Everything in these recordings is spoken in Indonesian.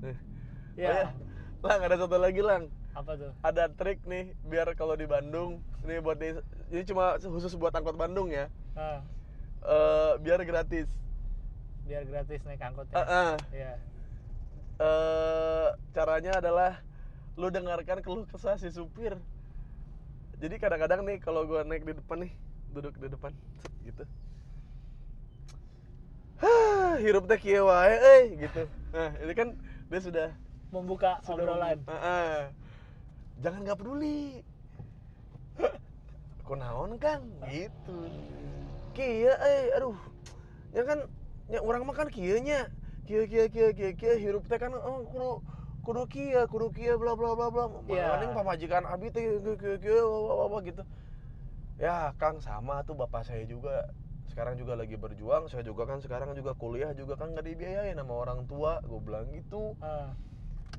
Nih. Ya. Oh, ya. Lang ada satu lagi lang. Apa tuh? Ada trik nih biar kalau di Bandung, ini buat di, ini cuma khusus buat angkot Bandung ya. Ah, Eh, biar gratis. biar gratis naik angkotnya. Eh, eh. Iya. Eh, caranya adalah lu dengarkan keluh kesah si supir. Jadi kadang-kadang nih kalau gua naik di depan nih, duduk di depan gitu. Hah, hirup teh kieu wae euy gitu. Nah, ini kan dia sudah Membuka sudah obrolan. Heeh. Jangan nggak peduli. Kunaon Kang gitu. Kieu euy, aduh. Ya kan ya orang mah kan kieu nya. Kieu kieu kieu kieu kieu hirup teh kan oh, kudu kudu kieu, kudu kieu bla bla bla bla. Mending pamajikan abi teh kieu apa apa gitu. Ya, Kang sama tuh bapak saya juga sekarang juga lagi berjuang, saya juga kan sekarang juga kuliah juga kan nggak dibiayain sama orang tua, gue bilang gitu. Ah,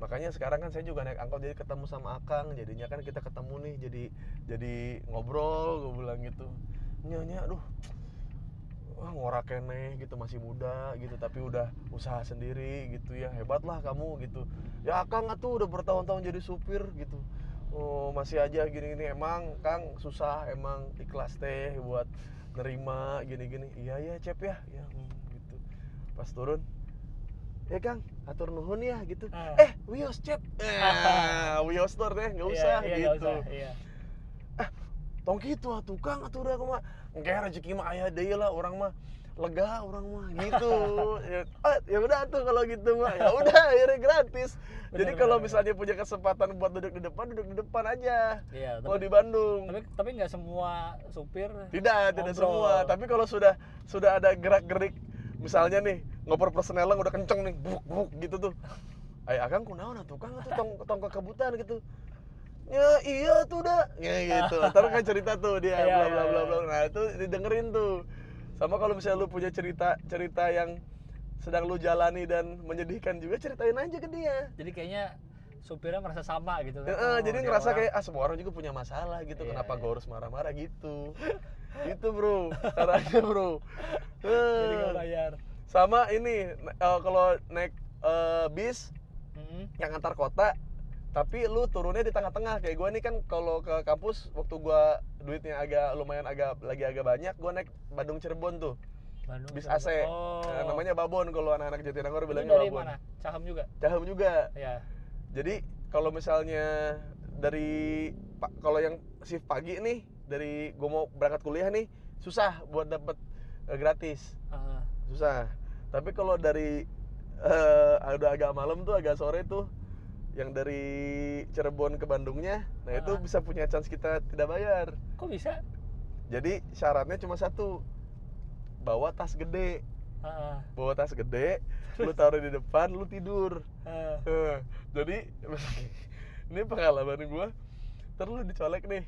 makanya sekarang kan saya juga naik angkot jadi ketemu sama Akang jadinya kan kita ketemu nih jadi jadi ngobrol gue bilang gitu. Nyonya aduh wah ngorak kene gitu masih muda gitu tapi udah usaha sendiri gitu ya hebat lah kamu gitu. Ya Akang tuh udah bertahun-tahun jadi supir gitu oh masih aja gini-gini. Emang Kang susah emang ikhlas teh buat nerima gini-gini. Iya ya cep ya. Ya hmm, gitu. Pas turun ya Kang atur nuhun ya gitu. Ah. eh wios cep. Eh wios tur deh nggak iya, usah iya, nggak gitu. usah, Iya. Tong gitu ah tukang atuh udah mah. Engke rezeki mah aya deui lah orang mah lega orang mah gitu. Ya ah, ya udah tuh kalau gitu mah. Ya udah akhirnya gratis. Jadi Benar, kalau misalnya punya kesempatan buat duduk di depan duduk di depan aja. Iya, kalau di Bandung. tapi tapi nggak semua supir tidak tidak ngobrol. semua. Tapi kalau sudah sudah ada gerak gerik misalnya nih ngoper persnelang udah kenceng nih buk buk gitu tuh. Ay akang kunaon atuh kang atuh tong tong kekebutan gitu ya iya tuh dah ya gitu. Ntar kan cerita tuh dia Iya, bla iya, bla bla iya. bla. Nah itu didengerin tuh. Sama kalau misalnya lu punya cerita cerita yang sedang lu jalani dan menyedihkan juga ceritain aja ke dia. Jadi kayaknya supirnya merasa sama gitu kan? Heeh, Oh, jadi ngerasa orang- kayak ah semua orang juga punya masalah gitu. Kenapa iya. gue harus marah-marah? Gitu. Gitu bro. Caranya bro. Jadi Eh, bayar. Sama ini eh, kalau naik eh, bis Mm-mm. yang antar kota tapi lu turunnya di tengah-tengah kayak gue nih kan kalau ke kampus waktu gua duitnya agak lumayan agak lagi agak banyak gua naik Bandung Cirebon tuh. Bandung bis. AC oh. Nah, namanya Babon kalau anak-anak Jatinangor bilangnya dari Babon. mana? Caham juga? Caham juga. Ya jadi kalau misalnya dari kalau yang shift pagi nih dari gue mau berangkat kuliah nih susah buat dapet eh, gratis. Ah, susah. Tapi kalau dari eh udah agak malam tuh agak sore tuh yang dari Cirebon ke Bandungnya nah itu bisa punya chance kita tidak bayar. Kok bisa? Jadi syaratnya cuma satu bawa tas gede. Ah, bawa tas gede lu taruh di depan lu tidur. Ah. Eh, jadi ini pengalaman gue terus lu dicolek nih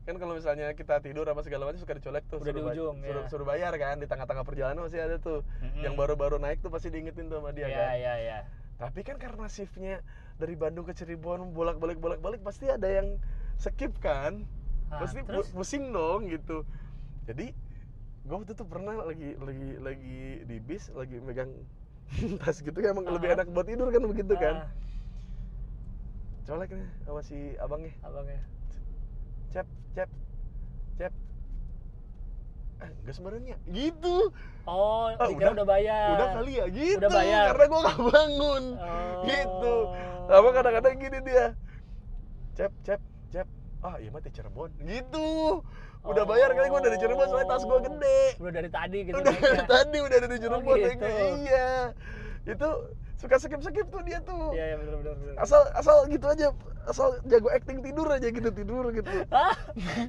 kan kalau misalnya kita tidur apa segala macam suka dicolek tuh Udah di bay- ujung, suruh, ya. suruh bayar kan di tengah-tengah perjalanan masih ada tuh. Mm-mm. yang baru-baru naik tuh pasti diingetin tuh sama dia Iya, kan. iya, iya. Tapi kan karena shiftnya dari Bandung ke Cirebon bolak-balik bolak-balik pasti ada yang skip kan? Ah, pasti terus? pusing dong gitu. Jadi gue waktu itu pernah lagi lagi lagi di bis lagi megang tas gitu kan emang lebih Ah. enak buat tidur kan begitu kan? Ah, colek nih sama si abangnya. Abangnya. Cep cep cep eh enggak sebenarnya. Gitu. Oh Ah, dikira udah- udah bayar. Udah kali ya? Gitu. Udah bayar. karena gua nggak bangun. Oh. gitu. Sama kadang-kadang gini dia. Cep cep cep. Ah iya mah di Cirebon. Gitu. Udah bayar kali gua dari Cirebon soalnya tas gua gede. Udah dari tadi gitu udah dari tadi udah dari Cirebon Oh, gitu. iya itu suka skip skip tuh dia tuh. Iya iya benar benar benar asal asal gitu aja asal jago acting tidur aja gitu tidur gitu. Hah?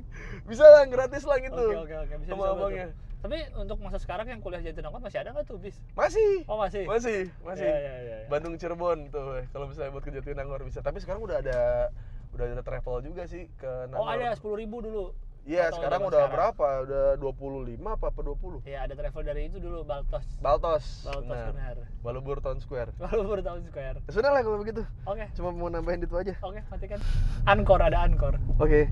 bisa lah gratis lah gitu. Oke oke oke. Bisa sama abangnya tapi untuk masa sekarang yang kuliah Jatinangor masih ada nggak tuh bis? Masih. Oh masih? Masih masih. Iya, iya, iya, iya. Bandung Cirebon tuh kalau misalnya buat ke Jatinangor bisa tapi sekarang udah ada udah ada travel juga sih ke oh Nangor. ada sepuluh ribu dulu iya sekarang udah sekarang? berapa? Udah 25 apa apa 20 Iya ada travel dari itu dulu Baltos. Baltos. Baltos benar. benar. Balubur Town Square. Lalu baru tahun square. Sudah lah kalau begitu. Oke. Cuma mau nambahin itu aja. Oke matikan. Ankor ada Ankor oke